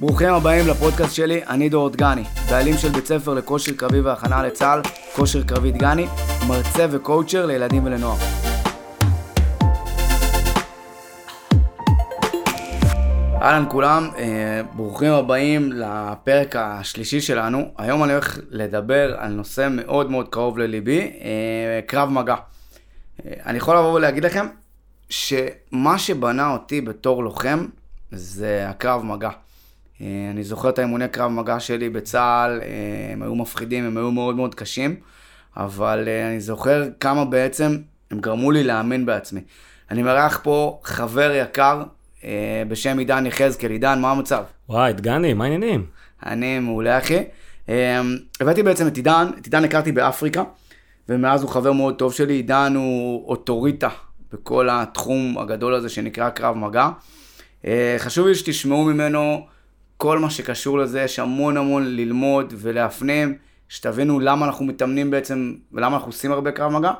ברוכים הבאים לפודקאסט שלי, אני דור דגני, בעלים של בית ספר לכושר קרבי והכנה לצה"ל, כושר קרבי דגני, מרצה וקואוצ'ר לילדים ולנוער. אהלן כולם, אה, ברוכים הבאים לפרק השלישי שלנו. היום אני הולך לדבר על נושא מאוד מאוד קרוב לליבי, אה, קרב מגע. אה, אני יכול לבוא ולהגיד לכם שמה שבנה אותי בתור לוחם זה הקרב מגע. אני זוכר את האימוני קרב מגע שלי בצה"ל, הם היו מפחידים, הם היו מאוד מאוד קשים, אבל אני זוכר כמה בעצם הם גרמו לי להאמין בעצמי. אני מארח פה חבר יקר, אה, בשם עידן יחזקאל. עידן, מה המצב? וואי, דגני, מה העניינים? אני מעולה, אחי. אה, הבאתי בעצם את עידן, את עידן הכרתי באפריקה, ומאז הוא חבר מאוד טוב שלי. עידן הוא אוטוריטה בכל התחום הגדול הזה שנקרא קרב מגע. אה, חשוב לי שתשמעו ממנו כל מה שקשור לזה, יש המון המון ללמוד ולהפנים, שתבינו למה אנחנו מתאמנים בעצם, ולמה אנחנו עושים הרבה קרב מגע.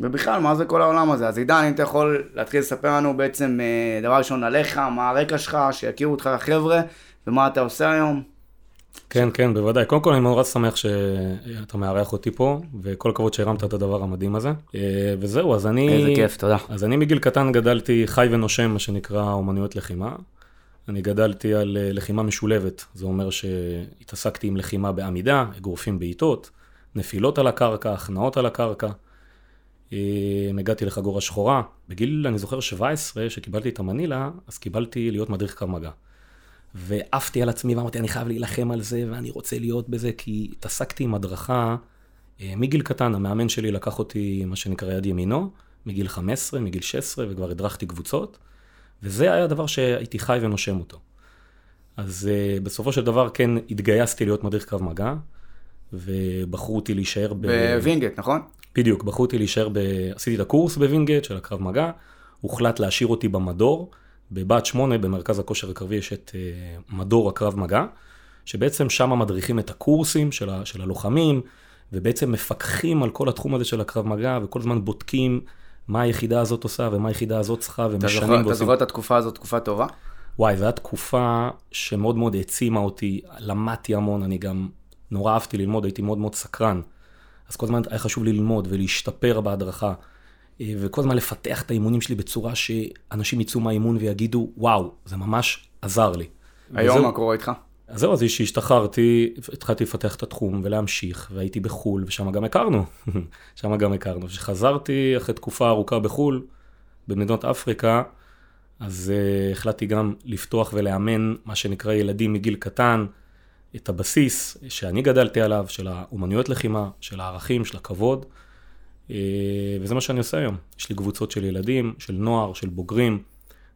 ובכלל, מה זה כל העולם הזה? אז עידן, אם אתה יכול להתחיל לספר לנו בעצם, אה, דבר ראשון עליך, מה הרקע שלך, שיכירו אותך החבר'ה, ומה אתה עושה היום. כן, כן, בוודאי. קודם כל, אני מאוד שמח שאתה מארח אותי פה, וכל הכבוד שהרמת את הדבר המדהים הזה. אה, וזהו, אז אני... איזה כיף, תודה. אז אני מגיל קטן גדלתי חי ונושם, מה שנקרא אומנויות לחימה. אני גדלתי על אה, לחימה משולבת, זה אומר שהתעסקתי עם לחימה בעמידה, אגרופים בעיטות, נפילות על הקרקע, הכנעות על הקרקע. אה, הגעתי לחגורה שחורה. בגיל, אני זוכר, 17, שקיבלתי את המנילה, אז קיבלתי להיות מדריך קו מגע. ועפתי על עצמי ואמרתי, אני חייב להילחם על זה, ואני רוצה להיות בזה, כי התעסקתי עם הדרכה אה, מגיל קטן. המאמן שלי לקח אותי, מה שנקרא, יד ימינו, מגיל 15, מגיל 16, וכבר הדרכתי קבוצות, וזה היה הדבר שהייתי חי ונושם אותו. אז אה, בסופו של דבר כן התגייסתי להיות מדריך קרב מגע, ובחרו אותי להישאר ב... בווינגייט, נכון? בדיוק, בחרו אותי להישאר, ב... עשיתי את הקורס בווינגייט של הקרב מגע, הוחלט להשאיר אותי במדור, בבת שמונה במרכז הכושר הקרבי יש את uh, מדור הקרב מגע, שבעצם שם מדריכים את הקורסים של, ה... של הלוחמים, ובעצם מפקחים על כל התחום הזה של הקרב מגע, וכל הזמן בודקים מה היחידה הזאת עושה ומה היחידה הזאת צריכה, ומשנים ועושים. אתה זוכר את התקופה הזאת, תקופה טובה? וואי, זו הייתה תקופה שמאוד מאוד העצימה אותי, למדתי המון, אני גם נורא אהבתי ללמוד, הייתי מאוד מאוד סקרן. אז כל הזמן היה חשוב לי ללמוד ולהשתפר בהדרכה, אה, וכל הזמן לפתח את האימונים שלי בצורה שאנשים יצאו מהאימון ויגידו, וואו, זה ממש עזר לי. היום מה קורה איתך? אז זהו, אז כשהשתחררתי, התחלתי לפתח את התחום ולהמשיך, והייתי בחו"ל, ושם גם הכרנו, שם גם הכרנו. כשחזרתי אחרי תקופה ארוכה בחו"ל, במדינות אפריקה, אז uh, החלטתי גם לפתוח ולאמן מה שנקרא ילדים מגיל קטן, את הבסיס שאני גדלתי עליו, של האומנויות לחימה, של הערכים, של הכבוד, אה, וזה מה שאני עושה היום. יש לי קבוצות של ילדים, של נוער, של בוגרים,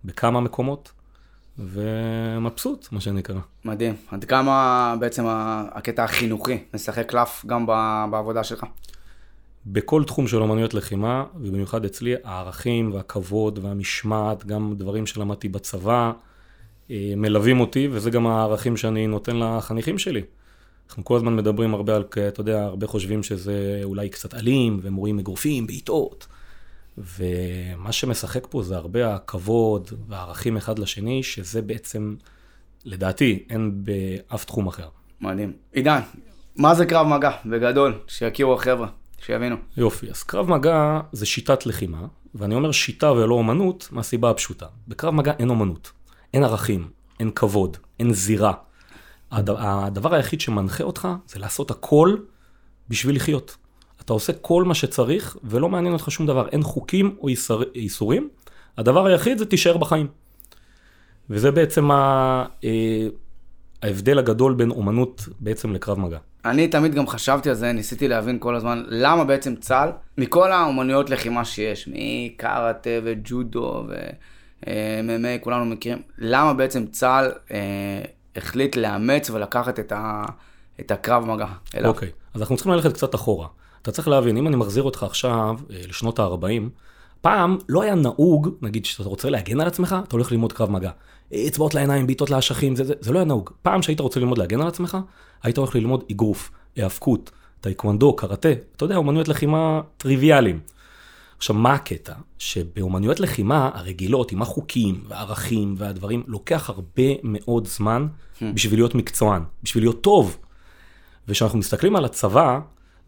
בכמה מקומות, ומבסוט, מה שנקרא. מדהים. עד כמה בעצם הקטע החינוכי משחק קלף גם בעבודה שלך? בכל תחום של אומנויות לחימה, ובמיוחד אצלי, הערכים והכבוד והמשמעת, גם דברים שלמדתי בצבא, אה, מלווים אותי, וזה גם הערכים שאני נותן לחניכים שלי. אנחנו כל הזמן מדברים הרבה על, אתה יודע, הרבה חושבים שזה אולי קצת אלים, והם רואים אגרופים, בעיטות. ומה שמשחק פה זה הרבה הכבוד והערכים אחד לשני, שזה בעצם, לדעתי, אין באף תחום אחר. מדהים. עידן, מה זה קרב מגע, בגדול, שיכירו החבר'ה, שיבינו. יופי, אז קרב מגע זה שיטת לחימה, ואני אומר שיטה ולא אומנות, מהסיבה הפשוטה. בקרב מגע אין אומנות. אין ערכים, אין כבוד, אין זירה. הדבר היחיד שמנחה אותך זה לעשות הכל בשביל לחיות. אתה עושה כל מה שצריך ולא מעניין אותך שום דבר, אין חוקים או איסורים, הדבר היחיד זה תישאר בחיים. וזה בעצם ה... אה, ההבדל הגדול בין אומנות בעצם לקרב מגע. אני תמיד גם חשבתי על זה, ניסיתי להבין כל הזמן למה בעצם צה"ל, מכל האומנויות לחימה שיש, מקארטה וג'ודו ו... MMA, כולנו מכירים, למה בעצם צה"ל אה, החליט לאמץ ולקחת את, ה, את הקרב מגע אליו? אוקיי, okay. אז אנחנו צריכים ללכת קצת אחורה. אתה צריך להבין, אם אני מחזיר אותך עכשיו אה, לשנות ה-40, פעם לא היה נהוג, נגיד שאתה רוצה להגן על עצמך, אתה הולך ללמוד קרב מגע. אצבעות לעיניים, בעיטות לאשכים, זה, זה, זה לא היה נהוג. פעם שהיית רוצה ללמוד להגן על עצמך, היית הולך ללמוד אגרוף, היאבקות, טייקוונדו, קראטה, אתה יודע, אומנויות לחימה טריוויאליים. עכשיו, מה הקטע? שבאומנויות לחימה הרגילות, עם החוקים והערכים והדברים, לוקח הרבה מאוד זמן בשביל להיות מקצוען, בשביל להיות טוב. וכשאנחנו מסתכלים על הצבא,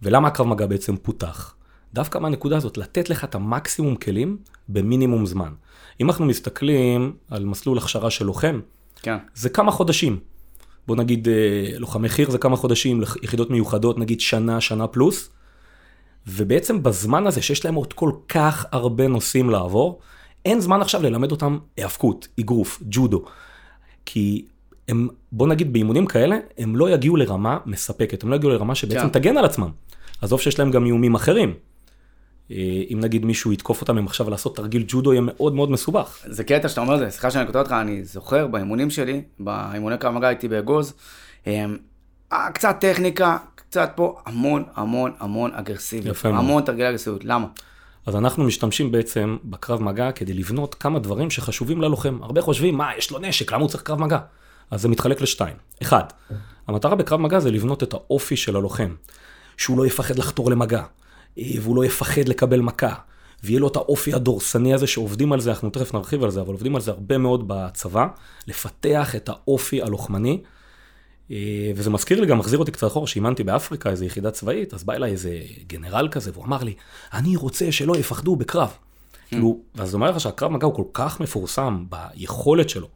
ולמה הקרב מגע בעצם פותח? דווקא מהנקודה הזאת, לתת לך את המקסימום כלים במינימום זמן. אם אנחנו מסתכלים על מסלול הכשרה של לוחם, כן. זה כמה חודשים. בוא נגיד, אה, לוחמי חי"ר זה כמה חודשים, יחידות מיוחדות, נגיד שנה, שנה פלוס. ובעצם בזמן הזה, שיש להם עוד כל כך הרבה נושאים לעבור, אין זמן עכשיו ללמד אותם היאבקות, אגרוף, ג'ודו. כי הם, בוא נגיד באימונים כאלה, הם לא יגיעו לרמה מספקת, הם לא יגיעו לרמה שבעצם כן. תגן על עצמם. עזוב שיש להם גם איומים אחרים. אה, אם נגיד מישהו יתקוף אותם, הם עכשיו לעשות תרגיל ג'ודו יהיה מאוד מאוד מסובך. זה קטע שאתה אומר את זה, סליחה שאני קוטע אותך, אני זוכר באימונים שלי, באימוני קרב מגע הייתי באגוז, אמ, אה, קצת טכניקה, קצת פה, המון המון המון אגרסיביות. יפה מאוד. המון תרגילי אגרסיביות, למה? אז אנחנו משתמשים בעצם בקרב מגע כדי לבנות כמה דברים שחשובים ללוחם. הרבה חושבים, מה, יש לו נשק, למה הוא צריך קרב מגע? אז זה מתחלק לשתיים. אחד, המטרה בקרב מגע זה לבנות את האופי של הלוחם. שהוא לא יפחד לחתור למגע, אה, והוא לא יפחד לקבל מכה, ויהיה לו את האופי הדורסני הזה שעובדים על זה, אנחנו תכף נרחיב על זה, אבל עובדים על זה הרבה מאוד בצבא, לפתח את האופי הלוחמני. אה, וזה מזכיר לי, גם מחזיר אותי קצת אחורה, שאימנתי באפריקה איזו יחידה צבאית, אז בא אליי איזה גנרל כזה, והוא אמר לי, אני רוצה שלא יפחדו בקרב. כאילו, זה אומר לך שהקרב מגע הוא כל כך מפורסם ביכולת שלו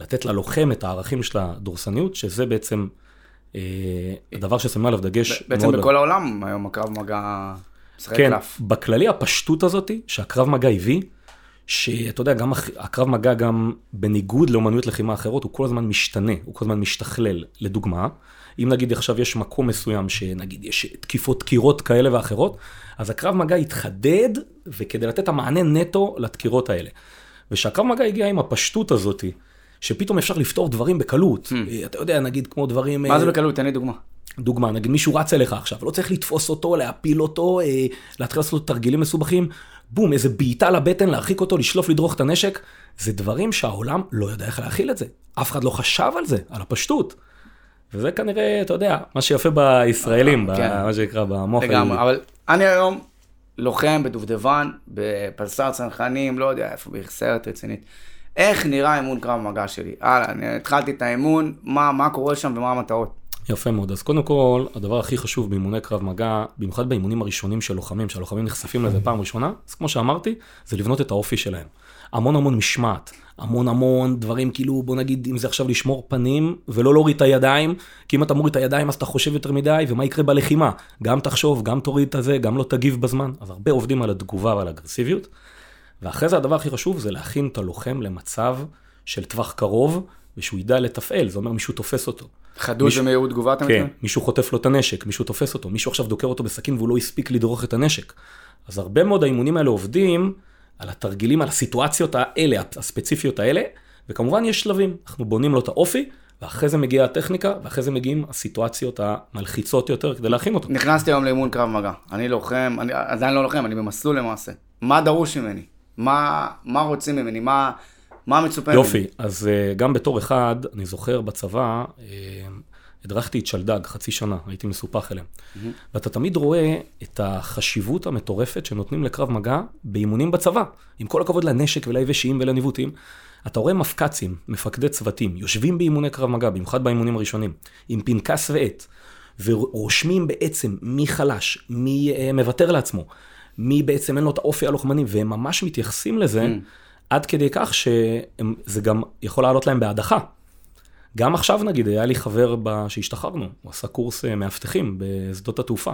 לתת ללוחם את הערכים של הדורסניות, שזה בעצם אה, הדבר ששמים עליו דגש בעצם מאוד בכל העולם היום הקרב מגע משחק כן, קלף. בכללי הפשטות הזאת שהקרב מגע הביא, שאתה יודע, גם הקרב מגע גם בניגוד לאומנויות לחימה אחרות, הוא כל הזמן משתנה, הוא כל הזמן משתכלל. לדוגמה, אם נגיד עכשיו יש מקום מסוים שנגיד יש תקיפות דקירות כאלה ואחרות, אז הקרב מגע התחדד, וכדי לתת את המענה נטו לדקירות האלה. ושהקרב מגע הגיע עם הפשטות הזאת, שפתאום אפשר לפתור דברים בקלות. אה, אתה יודע, נגיד כמו דברים... מה זה אה, בקלות? תן לי דוגמה. דוגמה, נגיד מישהו רץ אליך עכשיו, לא צריך לתפוס אותו, להפיל אותו, אה, להתחיל לעשות תרגילים מסובכים, בום, איזה בעיטה לבטן, להרחיק אותו, לשלוף, לדרוך את הנשק, זה דברים שהעולם לא יודע איך להכיל את זה. אף אחד לא חשב על זה, על הפשטות. וזה כנראה, אתה יודע, מה שיפה בישראלים, כן. ב- מה שנקרא, במוח לגמרי. אבל אני היום לוחם בדובדבן, בפלסר צנחנים, לא יודע איפה, בסרט רצינית. איך נראה אימון קרב מגע שלי? הלאה, אני התחלתי את האימון, מה, מה קורה שם ומה המטרות? יפה מאוד. אז קודם כל, הדבר הכי חשוב באימוני קרב מגע, במיוחד באימונים הראשונים של לוחמים, שהלוחמים נחשפים לזה פעם ראשונה, אז כמו שאמרתי, זה לבנות את האופי שלהם. המון המון משמעת, המון המון דברים כאילו, בוא נגיד, אם זה עכשיו לשמור פנים ולא להוריד את הידיים, כי אם אתה מוריד את הידיים אז אתה חושב יותר מדי, ומה יקרה בלחימה? גם תחשוב, גם תוריד את הזה, גם לא תגיב בזמן. אז הרבה עובדים על התגובה ועל האגרסיביות. ואחרי זה הדבר הכי חשוב זה להכין את הלוחם למצב של טווח קרוב, ושהוא ידע לתפעל, זה אומר מישהו תופס אותו. חדות מישהו- ומהירות תגובה אתה כן, מתכוון? מישהו חוטף לו את הנשק, מישהו תופס אותו, מישהו עכשיו דוקר אותו בסכין והוא לא הספיק לדרוך את הנשק. אז הרבה מאוד האימונים האלה עובדים על התרגילים, על הסיטואציות האלה, הספציפיות האלה, וכמובן יש שלבים, אנחנו בונים לו את האופי, ואחרי זה מגיעה הטכניקה, ואחרי זה מגיעים הסיטואציות המלחיצות יותר כדי להכין אותו. נכנסתי היום לאימון קרב מגע. אני לוחם, אני עדיין לא לוחם, אני במסלול למעשה. מה דרוש ממני? מה, מה רוצים ממני? מה, מה מצופה ממני? יופי, אז אה, גם בתור אחד, אני זוכר בצבא, אה, הדרכתי את שלדג חצי שנה, הייתי מסופח אליהם. ואתה תמיד רואה את החשיבות המטורפת שנותנים לקרב מגע באימונים בצבא. עם כל הכבוד לנשק וליבשים ולניווטים, אתה רואה מפק"צים, מפקדי צוותים, יושבים באימוני קרב מגע, במיוחד באימונים הראשונים, עם פנקס ועט, ורושמים בעצם מי חלש, מי אה, מוותר לעצמו, מי בעצם אין לו את האופי הלוחמני, והם ממש מתייחסים לזה עד כדי כך שזה גם יכול לעלות להם בהדחה. גם עכשיו נגיד, היה לי חבר ב... שהשתחררנו, הוא עשה קורס אה, מאבטחים בשדות התעופה,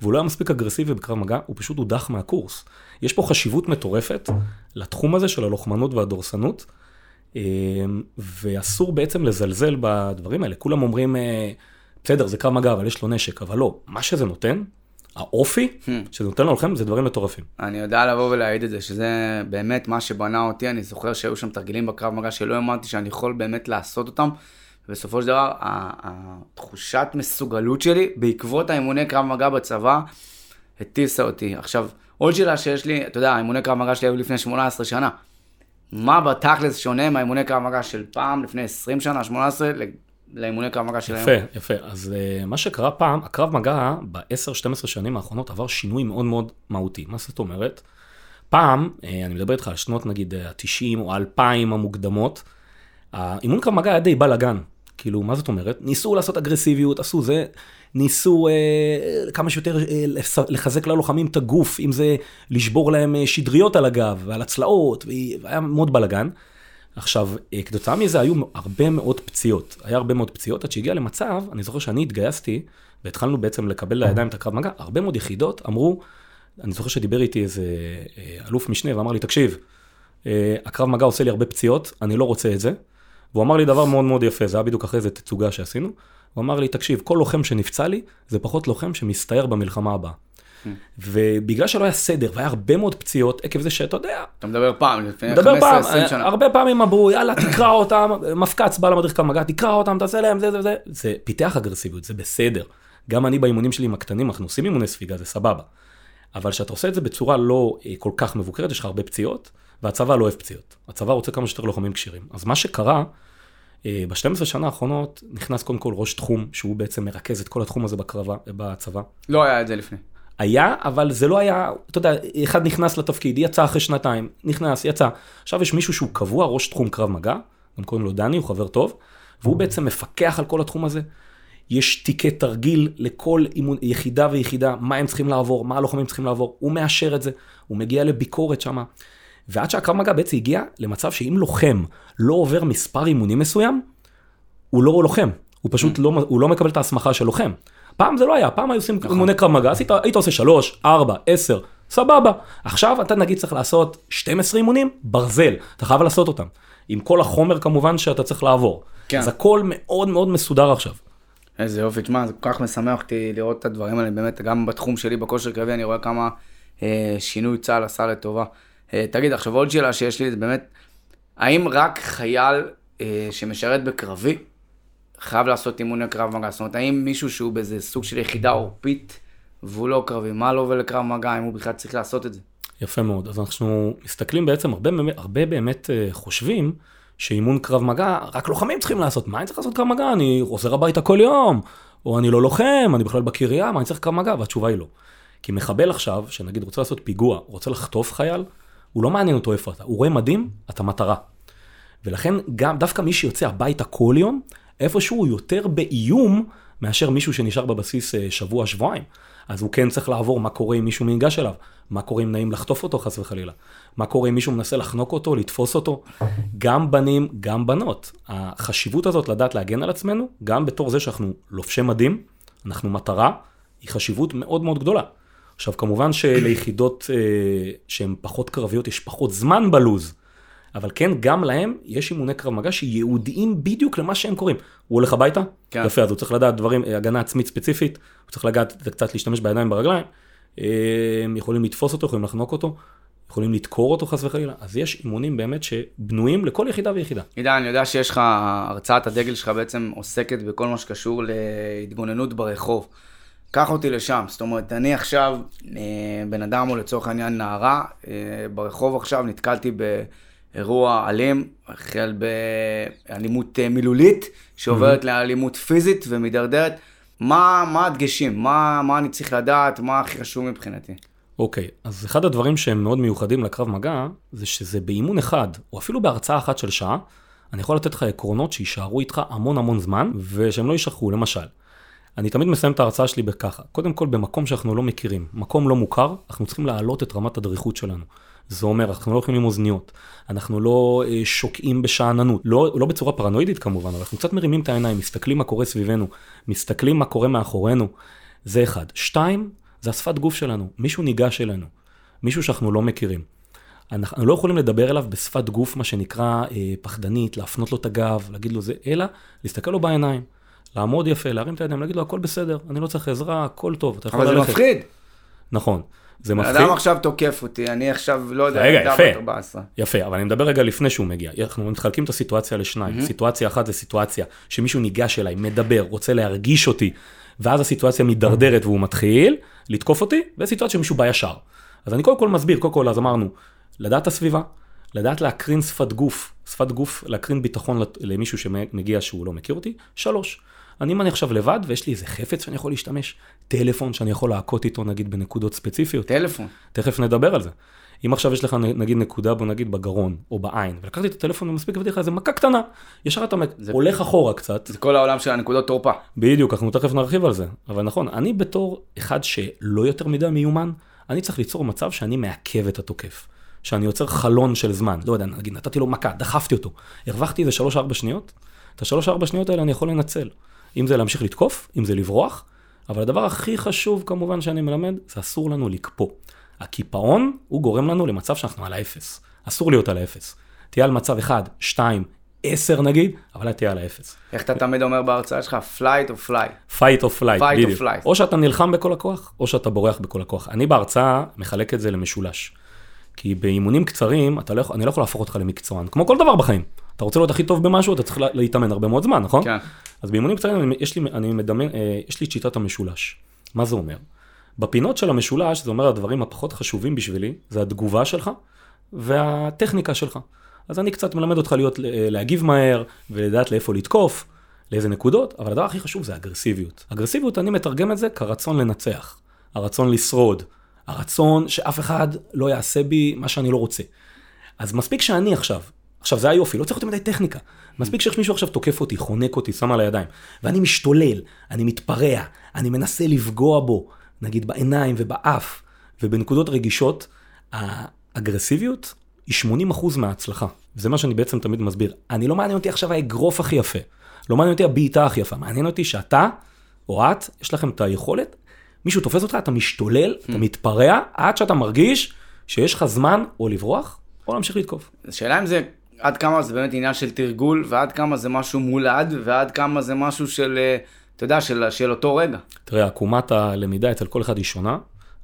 והוא לא היה מספיק אגרסיבי בקרב מגע, הוא פשוט הודח מהקורס. יש פה חשיבות מטורפת לתחום הזה של הלוחמנות והדורסנות, אה, ואסור בעצם לזלזל בדברים האלה. כולם אומרים, אה, בסדר, זה קרב מגע, אבל יש לו נשק, אבל לא, מה שזה נותן, האופי שזה נותן ללוחם, זה דברים מטורפים. אני יודע לבוא ולהעיד את זה, שזה באמת מה שבנה אותי, אני זוכר שהיו שם תרגילים בקרב מגע שלא האמנתי שאני יכול באמת לעשות אותם, ובסופו של דבר, התחושת מסוגלות שלי, בעקבות האימוני קרב מגע בצבא, הטיסה אותי. עכשיו, עוד שאלה שיש לי, אתה יודע, האימוני קרב מגע שלי היו לפני 18 שנה. מה בתכלס שונה מהאימוני קרב מגע של פעם, לפני 20 שנה, 18, ל- לאימוני קרב מגע של היום? יפה, יפה. אז uh, מה שקרה פעם, הקרב מגע ב-10-12 שנים האחרונות עבר שינוי מאוד מאוד מהותי. מה זאת אומרת? פעם, אה, אני מדבר איתך על שנות נגיד ה-90 או ה-2000 המוקדמות, האימון קרב מגע היה די בלאגן. כאילו, מה זאת אומרת? ניסו לעשות אגרסיביות, עשו זה, ניסו אה, כמה שיותר אה, לחזק ללוחמים את הגוף, אם זה לשבור להם אה, שדריות על הגב ועל הצלעות, והיה מאוד בלאגן. עכשיו, אה, כתוצאה מזה היו הרבה מאוד פציעות. היה הרבה מאוד פציעות, עד שהגיע למצב, אני זוכר שאני התגייסתי, והתחלנו בעצם לקבל לידיים את הקרב מגע, הרבה מאוד יחידות אמרו, אני זוכר שדיבר איתי איזה אה, אלוף משנה ואמר לי, תקשיב, אה, הקרב מגע עושה לי הרבה פציעות, אני לא רוצה את זה. והוא אמר לי דבר מאוד מאוד יפה, זה היה בדיוק אחרי איזה תצוגה שעשינו. הוא אמר לי, תקשיב, כל לוחם שנפצע לי, זה פחות לוחם שמסתער במלחמה הבאה. ובגלל שלא היה סדר והיה הרבה מאוד פציעות עקב זה שאתה יודע. אתה מדבר פעם, לפני 15-20 שנה. הרבה פעמים אמרו, יאללה, תקרא אותם, מפקץ בא למדריך כמה מגע, תקרא אותם, תעשה להם זה זה זה. זה פיתח אגרסיביות, זה בסדר. גם אני באימונים שלי עם הקטנים, אנחנו עושים אימוני ספיגה, זה סבבה. אבל כשאתה עושה את זה בצורה לא אה, כל כך מבוקרת, יש לך הרבה פציעות, והצבא לא אוהב פציעות. הצבא רוצה כמה שיותר לוחמים כשירים. אז מה שקרה, אה, ב-12 שנה האחרונות נכנס קודם כל ראש תחום, שהוא בעצם מרכז את כל התחום הזה בקרבה, בצבא. לא היה את זה לפני. היה, אבל זה לא היה, אתה יודע, אחד נכנס לתפקיד, יצא אחרי שנתיים, נכנס, יצא. עכשיו יש מישהו שהוא קבוע ראש תחום קרב מגע, גם קוראים לו דני, הוא חבר טוב, והוא בעצם מפקח על כל התחום הזה. יש תיקי תרגיל לכל אימון, יחידה ויחידה, מה הם צריכים לעבור, מה הלוחמים צריכים לעבור, הוא מאשר את זה, הוא מגיע לביקורת שם. ועד שהקרב מגע בעצם הגיע למצב שאם לוחם לא עובר מספר אימונים מסוים, הוא לא לוחם, הוא פשוט mm. לא, הוא לא מקבל את ההסמכה של לוחם. פעם זה לא היה, פעם היו עושים נכון. אימוני קרב מגע, היית עושה 3, 4, 10, סבבה. עכשיו אתה נגיד צריך לעשות 12 אימונים, ברזל, אתה חייב לעשות אותם. עם כל החומר כמובן שאתה צריך לעבור. כן. אז הכל מאוד מאוד מסודר עכשיו. איזה יופי, תשמע, זה כל כך משמח אותי לראות את הדברים האלה, באמת, גם בתחום שלי, בכושר קרבי, אני רואה כמה אה, שינוי צה"ל עשה לטובה. אה, תגיד, עכשיו עוד שאלה שיש לי, זה באמת, האם רק חייל אה, שמשרת בקרבי, חייב לעשות אימוני קרב מגע? זאת אומרת, האם מישהו שהוא באיזה סוג של יחידה עורפית, והוא לא קרבי, מה לו ולקרב מגע, אם הוא בכלל צריך לעשות את זה? יפה מאוד, אז אנחנו מסתכלים בעצם, הרבה, הרבה באמת אה, חושבים, שאימון קרב מגע, רק לוחמים צריכים לעשות. מה אני צריך לעשות קרב מגע? אני חוזר הביתה כל יום, או אני לא לוחם, אני בכלל בקריה, מה אני צריך קרב מגע? והתשובה היא לא. כי מחבל עכשיו, שנגיד רוצה לעשות פיגוע, רוצה לחטוף חייל, הוא לא מעניין אותו איפה אתה. הוא רואה מדים, אתה מטרה. ולכן גם דווקא מי שיוצא הביתה כל יום, איפשהו יותר באיום מאשר מישהו שנשאר בבסיס אה, שבוע, שבועיים. אז הוא כן צריך לעבור מה קורה אם מישהו ניגש אליו, מה קורה אם נעים לחטוף אותו חס וחלילה, מה קורה אם מישהו מנסה לחנוק אותו, לתפוס אותו, גם בנים, גם בנות. החשיבות הזאת לדעת להגן על עצמנו, גם בתור זה שאנחנו לובשי מדים, אנחנו מטרה, היא חשיבות מאוד מאוד גדולה. עכשיו כמובן שליחידות אה, שהן פחות קרביות יש פחות זמן בלוז, אבל כן, גם להם יש אימוני קרב מגע שייעודיים בדיוק למה שהם קוראים. הוא הולך הביתה, כן. יפה, אז הוא צריך לדעת דברים, אה, הגנה עצמית ספציפית, הוא צריך לדעת קצת להשתמש בידיים ברגליים, אה, הם יכולים לתפוס אותו, יכולים לחנוק אותו, יכולים לדקור אותו חס וחלילה, אז יש אימונים באמת שבנויים לכל יחידה ויחידה. עידן, אני יודע שיש לך, הרצאת הדגל שלך בעצם עוסקת בכל מה שקשור להתגוננות ברחוב. קח אותי לשם, זאת אומרת, אני עכשיו אה, בן אדם או לצורך העניין נערה, ברחוב עכשיו נתקלתי ב... אירוע אלים, החל באלימות אה, מילולית, שעוברת mm-hmm. לאלימות פיזית ומידרדרת. מה, מה הדגשים? מה, מה אני צריך לדעת? מה הכי חשוב מבחינתי? אוקיי, okay, אז אחד הדברים שהם מאוד מיוחדים לקרב מגע, זה שזה באימון אחד, או אפילו בהרצאה אחת של שעה, אני יכול לתת לך עקרונות שיישארו איתך המון המון זמן, ושהם לא יישכחו, למשל. אני תמיד מסיים את ההרצאה שלי בככה, קודם כל במקום שאנחנו לא מכירים, מקום לא מוכר, אנחנו צריכים להעלות את רמת הדריכות שלנו. זה אומר, אנחנו לא הולכים עם אוזניות, אנחנו לא אה, שוקעים בשאננות, לא, לא בצורה פרנואידית כמובן, אבל אנחנו קצת מרימים את העיניים, מסתכלים מה קורה סביבנו, מסתכלים מה קורה מאחורינו, זה אחד. שתיים, זה השפת גוף שלנו, מישהו ניגש אלינו, מישהו שאנחנו לא מכירים. אנחנו לא יכולים לדבר אליו בשפת גוף, מה שנקרא אה, פחדנית, להפנות לו את הגב, להגיד לו זה, אלא להסתכל לו בעיניים, לעמוד יפה, להרים את הידיים, להגיד לו הכל בסדר, אני לא צריך עזרה, הכל טוב, אתה יכול ללכת. אבל זה מפחיד. נכון. זה מפחיד. אדם עכשיו תוקף אותי, אני עכשיו לא יודע, רגע, יפה, בת 14. יפה, אבל אני מדבר רגע לפני שהוא מגיע. אנחנו מתחלקים את הסיטואציה לשניים. Mm-hmm. סיטואציה אחת זה סיטואציה שמישהו ניגש אליי, מדבר, רוצה להרגיש אותי, ואז הסיטואציה מידרדרת והוא מתחיל לתקוף אותי, וסיטואציה שמישהו בא ישר. אז אני קודם כל מסביר, קודם כל אז אמרנו, לדעת הסביבה, לדעת להקרין שפת גוף, שפת גוף, להקרין ביטחון למישהו שמגיע שהוא לא מכיר אותי. שלוש, אני אם אני עכשיו לבד ויש לי איזה חפץ שאני יכול להשתמש, טלפון שאני יכול להכות איתו נגיד בנקודות ספציפיות. טלפון. תכף נדבר על זה. אם עכשיו יש לך נגיד נקודה, בוא נגיד בגרון או בעין, ולקחתי את הטלפון ומספיק הבאתי לך איזה מכה קטנה, ישר אתה זה... הולך אחורה קצת. זה כל העולם של הנקודות תורפה. בדיוק, אנחנו תכף נרחיב על זה. אבל נכון, אני בתור אחד שלא יותר מדי מיומן, אני צריך ליצור מצב שאני מעכב את התוקף. שאני יוצר חלון של זמן, לא יודע, נגיד נתתי לו מכה, דחפתי אותו, הרווחתי איזה 3-4 שניות, את ה-3-4 שניות האלה אני יכול לנצל. אם זה להמשיך לתקוף, אם זה לברוח, אבל הדבר הכי חשוב כמובן שאני מלמד, זה אסור לנו לקפוא. הקיפאון הוא גורם לנו למצב שאנחנו על האפס. אסור להיות על האפס. תהיה על מצב 1, 2, 10 נגיד, אבל אל תהיה על האפס. איך אתה תמיד אומר בהרצאה שלך? flight או fight? fight או flight, בדיוק. או שאתה נלחם בכל הכוח, או שאתה בורח בכל הכוח. אני בהרצאה מחלק את זה למשולש. כי באימונים קצרים, לא, אני לא יכול להפוך אותך למקצוען, כמו כל דבר בחיים. אתה רוצה להיות הכי טוב במשהו, אתה צריך להתאמן הרבה מאוד זמן, נכון? כן. אז באימונים קצרים, יש לי, אני מדמיין, אה, יש לי את שיטת המשולש. מה זה אומר? בפינות של המשולש, זה אומר הדברים הפחות חשובים בשבילי, זה התגובה שלך והטכניקה שלך. אז אני קצת מלמד אותך להיות, אה, להגיב מהר ולדעת לאיפה לתקוף, לאיזה נקודות, אבל הדבר הכי חשוב זה אגרסיביות. אגרסיביות, אני מתרגם את זה כרצון לנצח, הרצון לשרוד, הרצון שאף אחד לא יעשה בי מה שאני לא רוצה. אז מספיק שאני עכשיו, עכשיו זה היופי, לא צריך יותר מדי טכניקה. מספיק שיש מישהו עכשיו תוקף אותי, חונק אותי, שם על הידיים, ואני משתולל, אני מתפרע, אני מנסה לפגוע בו, נגיד בעיניים ובאף, ובנקודות רגישות, האגרסיביות היא 80% מההצלחה. וזה מה שאני בעצם תמיד מסביר. אני לא מעניין אותי עכשיו האגרוף הכי יפה, לא מעניין אותי הבעיטה הכי יפה, מעניין אותי שאתה או את, יש לכם את היכולת, מישהו תופס אותך, אתה משתולל, אתה hmm. מתפרע, עד שאתה מרגיש שיש לך זמן או לברוח, או להמשיך לתקוף. השאלה אם זה עד כמה זה באמת עניין של תרגול, ועד כמה זה משהו מולד, ועד כמה זה משהו של, אה, אתה יודע, של, של אותו רגע. תראה, עקומת הלמידה אצל כל אחד היא שונה,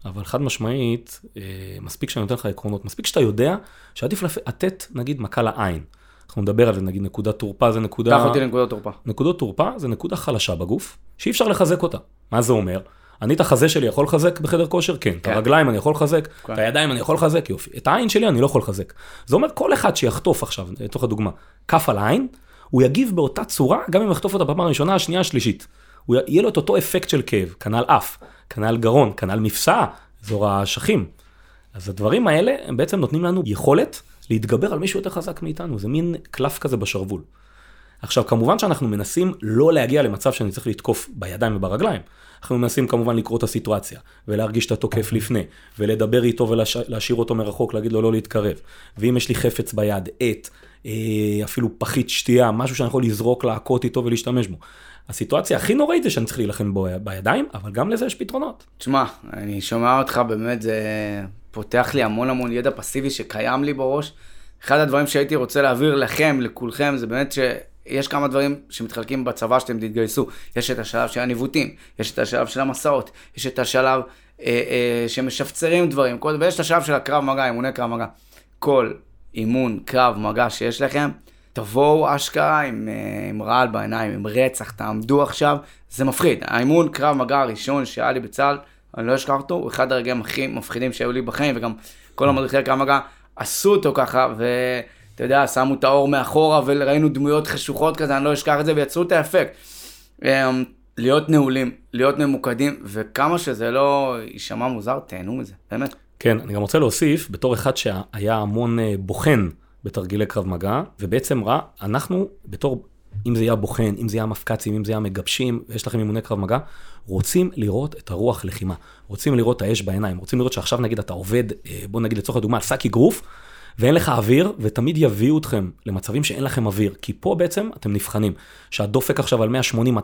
אבל חד משמעית, אה, מספיק שאני נותן לך עקרונות, מספיק שאתה יודע שעדיף לתת, נגיד, מכה לעין. אנחנו נדבר על זה, נגיד נקודת תורפה זה נקודה... קח אותי לנקודות תורפה. נקודות תורפה זה נקודה חלשה בגוף, שאי אפשר לחזק אותה. מה זה אומר? אני את החזה שלי יכול לחזק בחדר כושר? כן. את כן. הרגליים אני יכול לחזק? כן. את הידיים אני יכול לחזק? יופי. את העין שלי אני לא יכול לחזק. זה אומר כל אחד שיחטוף עכשיו, לתוך הדוגמה, כף על העין, הוא יגיב באותה צורה, גם אם יחטוף אותה בפעם הראשונה, השנייה, השלישית. הוא יהיה לו את אותו אפקט של כאב, כנ"ל אף, כנ"ל גרון, כנ"ל מפסעה, אזור האשכים. אז הדברים האלה, הם בעצם נותנים לנו יכולת להתגבר על מישהו יותר חזק מאיתנו, זה מין קלף כזה בשרוול. עכשיו, כמובן שאנחנו מנסים לא להגיע למצב שאני צריך לתקוף בידיים וברגליים. אנחנו מנסים כמובן לקרוא את הסיטואציה, ולהרגיש את התוקף לפני, ולדבר איתו ולהשאיר אותו מרחוק, להגיד לו לא להתקרב. ואם יש לי חפץ ביד, עט, אה, אפילו פחית שתייה, משהו שאני יכול לזרוק, להכות איתו ולהשתמש בו. הסיטואציה הכי נוראית זה שאני צריך להילחם בו בידיים, אבל גם לזה יש פתרונות. תשמע, אני שומע אותך, באמת זה פותח לי המון המון ידע פסיבי שקיים לי בראש. אחד הדברים שהייתי רוצה להעביר לכם, לכולכם, זה באמת ש... יש כמה דברים שמתחלקים בצבא שאתם תתגייסו. יש את השלב של הניווטים, יש את השלב של המסעות, יש את השלב אה, אה, שמשפצרים דברים, כל, ויש את השלב של הקרב מגע, אימוני קרב מגע. כל אימון קרב מגע שיש לכם, תבואו אשכרה עם, אה, עם רעל בעיניים, עם רצח, תעמדו עכשיו, זה מפחיד. האימון קרב מגע הראשון שהיה לי בצה"ל, אני לא אשכח אותו, הוא אחד הרגעים הכי מפחידים שהיו לי בחיים, וגם כל המדריכי קרב מגע עשו אותו ככה, ו... אתה יודע, שמו את האור מאחורה וראינו דמויות חשוכות כזה, אני לא אשכח את זה, ויצרו את האפקט. אמ, להיות נעולים, להיות ממוקדים, וכמה שזה לא יישמע מוזר, תהנו מזה, באמת. כן, אני גם רוצה להוסיף, בתור אחד שהיה המון אה, בוחן בתרגילי קרב מגע, ובעצם ראה, אנחנו בתור, אם זה יהיה הבוחן, אם זה יהיה המפק"צים, אם זה יהיה המגבשים, ויש לכם אימוני קרב מגע, רוצים לראות את הרוח לחימה, רוצים לראות את האש בעיניים, רוצים לראות שעכשיו נגיד אתה עובד, אה, בוא נגיד לצורך הדוגמה, על שק אגרוף, ואין לך אוויר, ותמיד יביאו אתכם למצבים שאין לכם אוויר, כי פה בעצם אתם נבחנים. שהדופק עכשיו על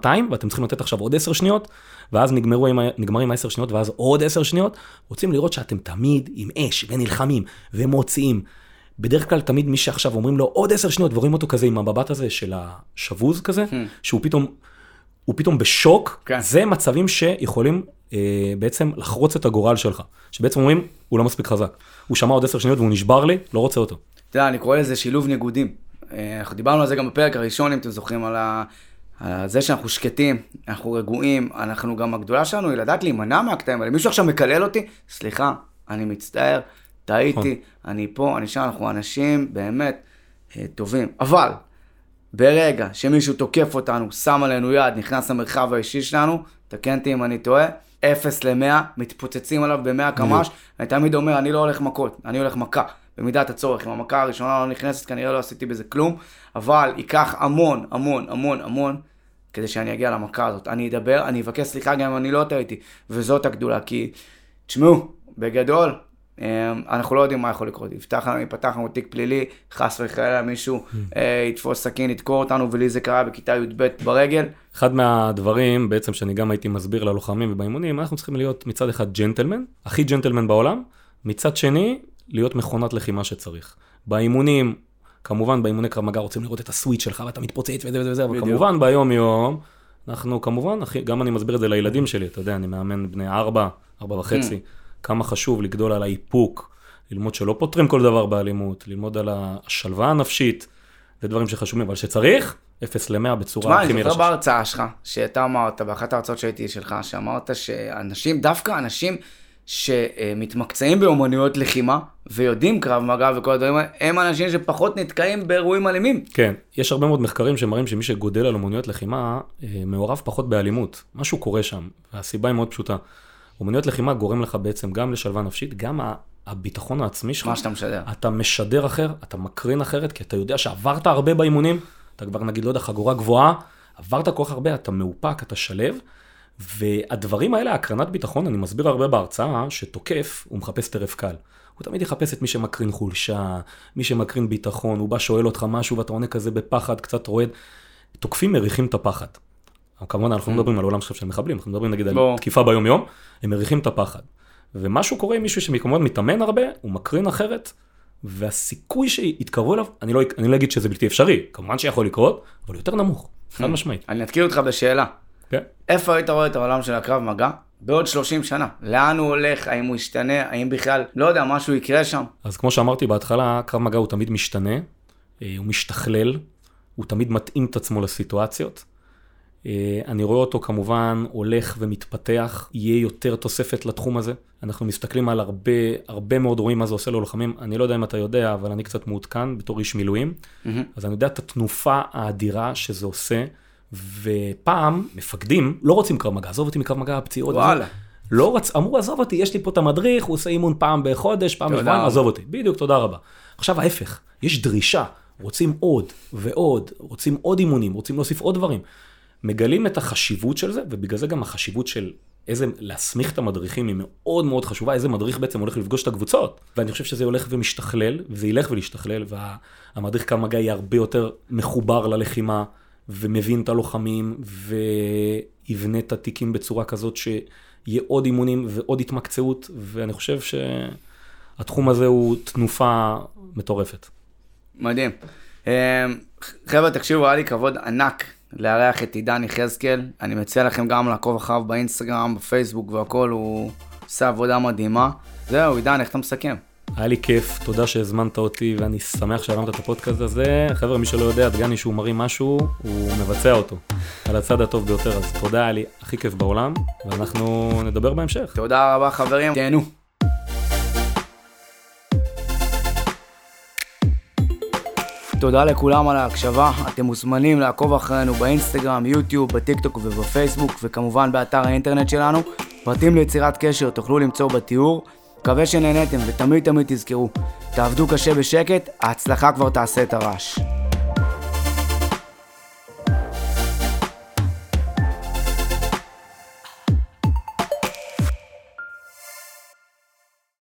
180-200, ואתם צריכים לתת עכשיו עוד 10 שניות, ואז נגמרו עם, נגמרים 10 שניות, ואז עוד 10 שניות. רוצים לראות שאתם תמיד עם אש, ונלחמים, ומוציאים. בדרך כלל תמיד מי שעכשיו אומרים לו עוד 10 שניות, ורואים אותו כזה עם המבט הזה של השבוז כזה, hmm. שהוא פתאום, הוא פתאום בשוק, כן. זה מצבים שיכולים אה, בעצם לחרוץ את הגורל שלך. שבעצם אומרים, הוא לא מספיק חזק. הוא שמע עוד עשר שניות והוא נשבר לי, לא רוצה אותו. אתה יודע, אני קורא לזה שילוב ניגודים. אה, אנחנו דיברנו על זה גם בפרק הראשון, אם אתם זוכרים, על, ה... על זה שאנחנו שקטים, אנחנו רגועים, אנחנו גם, הגדולה שלנו היא לדעת להימנע מהקטעים האלה. מישהו עכשיו מקלל אותי, סליחה, אני מצטער, טעיתי, נכון. אני פה, אני שם, אנחנו אנשים באמת אה, טובים. אבל, ברגע שמישהו תוקף אותנו, שם עלינו יד, נכנס למרחב האישי שלנו, תקן אותי אם אני טועה, 0 ל-100, מתפוצצים עליו ב-100 קמ"ש, אני תמיד אומר, אני לא הולך מכות, אני הולך מכה. במידת הצורך, אם המכה הראשונה לא נכנסת, כנראה לא עשיתי בזה כלום, אבל ייקח המון, המון, המון, המון, כדי שאני אגיע למכה הזאת. אני אדבר, אני אבקש סליחה גם אם אני לא טעיתי, וזאת הגדולה, כי, תשמעו, בגדול, אנחנו לא יודעים מה יכול לקרות. יפתח לנו, יפתח לנו תיק פלילי, חס וחלילה מישהו Mm. אה, יתפוס סכין, ידקור אותנו, ולי זה קרה בכיתה י"ב ברגל. אחד מהדברים בעצם שאני גם הייתי מסביר ללוחמים ובאימונים, אנחנו צריכים להיות מצד אחד ג'נטלמן, הכי ג'נטלמן בעולם, מצד שני, להיות מכונת לחימה שצריך. באימונים, כמובן באימוני קרב מגע רוצים לראות את הסוויץ' שלך ואתה מתפוצץ וזה וזה וזה, אבל. כמובן ביום יום, אנחנו כמובן, גם אני מסביר את זה לילדים שלי, אתה יודע, אני מאמן בני ארבע, ארבע וחצי, Mm. כמה חשוב לגדול על האיפוק, ללמוד שלא פותרים כל דבר באלימות, ללמוד על השלווה הנפשית, זה דברים שחשובים, אבל שצריך, 0 ל-100 בצורה תשמע, הכי אני מהירה זוכר שיש. בהרצאה שלך, שאתה אמרת, באחת ההרצאות שהייתי שלך, שאמרת שאנשים, דווקא אנשים שמתמקצעים באומנויות לחימה, ויודעים קרב מגע וכל הדברים האלה, הם אנשים שפחות נתקעים באירועים אלימים. כן, יש הרבה מאוד מחקרים שמראים שמי שגודל על אומנויות לחימה, אה, מעורב פחות באלימות. משהו קורה שם, והסיבה היא מאוד פשוטה. אומנויות לחימה גורם לך בעצם גם לשלווה נפשית, גם הביטחון העצמי שלך. מה שאתה משדר. אתה משדר אחר, אתה מקרין אחרת, כי אתה יודע שעברת הרבה באימונים, אתה כבר נגיד, לא יודע, חגורה גבוהה, עברת כל כך הרבה, אתה מאופק, אתה שלב, והדברים האלה, הקרנת ביטחון, אני מסביר הרבה בהרצאה, שתוקף, הוא מחפש טרף קל. הוא תמיד יחפש את מי שמקרין חולשה, מי שמקרין ביטחון, הוא בא שואל אותך משהו ואתה עונה כזה בפחד, קצת רועד. תוקפים מריחים את הפחד. כמובן, אנחנו לא מדברים על עולם עכשיו של מחבלים, אנחנו מדברים נגיד על. תקיפה ביום יום, הם מריחים את הפחד. ומשהו קורה עם מישהו שכמובן מתאמן הרבה, הוא מקרין אחרת, והסיכוי שיתקרבו אליו, אני לא, אני לא אגיד שזה בלתי אפשרי, כמובן שיכול לקרות, אבל יותר נמוך, חד משמעית. אני אתקיל אותך בשאלה. כן. איפה היית רואה את העולם של הקרב מגע? בעוד 30 שנה. לאן הוא הולך? האם הוא ישתנה? האם בכלל, לא יודע, משהו יקרה שם? אז כמו שאמרתי בהתחלה, קרב מגע הוא תמיד משתנה, אה, הוא משתכלל, הוא תמיד מתאים את עצמו לסיטואציות. אה, אני רואה אותו כמובן הולך ומתפתח, יהיה יותר תוספת לתחום הזה. אנחנו מסתכלים על הרבה, הרבה מאוד רואים מה זה עושה ללוחמים. אני לא יודע אם אתה יודע, אבל אני קצת מעודכן בתור איש מילואים. אז אני יודע את התנופה האדירה שזה עושה, ופעם מפקדים לא רוצים קרב מגע, עזוב אותי מקרב מגע, פציעות. וזה. וואלה. לא רצ... אמרו, עזוב אותי, יש לי פה את המדריך, הוא עושה אימון פעם בחודש, פעם בשבועיים. עזוב אותי. בדיוק, תודה רבה. עכשיו ההפך, יש דרישה, רוצים עוד ועוד, רוצים עוד אימונים, רוצים להוסיף עוד דברים. מגלים את החשיבות של זה, ובגלל זה גם החשיבות של איזה, להסמיך את המדריכים היא מאוד מאוד חשובה, איזה מדריך בעצם הולך לפגוש את הקבוצות. ואני חושב שזה הולך ומשתכלל, וזה ילך ולהשתכלל, והמדריך קו מגע יהיה הרבה יותר מחובר ללחימה, ומבין את הלוחמים, ויבנה את התיקים בצורה כזאת שיהיה עוד אימונים ועוד התמקצעות, ואני חושב שהתחום הזה הוא תנופה מטורפת. מדהים. אה, חבר'ה, תקשיבו, היה לי כבוד ענק לארח את עידן יחזקאל. אני מציע לכם גם לעקוב אחריו באינסטגרם, בפייסבוק והכל, הוא עושה עבודה מדהימה. זהו, עידן, איך אתה מסכם? היה לי כיף, תודה שהזמנת אותי ואני שמח שהרמת את הפודקאסט הזה. חבר'ה, מי שלא יודע, דגני שהוא מרים משהו, הוא מבצע אותו. על הצד הטוב ביותר, אז תודה, היה לי הכי כיף בעולם, ואנחנו נדבר בהמשך. תודה רבה, חברים. תהנו. תודה לכולם על ההקשבה, אתם מוזמנים לעקוב אחרינו באינסטגרם, יוטיוב, בטיקטוק ובפייסבוק, וכמובן באתר האינטרנט שלנו. פרטים ליצירת קשר תוכלו למצוא בתיאור. מקווה שנהניתם, ותמיד תמיד תזכרו, תעבדו קשה בשקט, ההצלחה כבר תעשה את הרעש.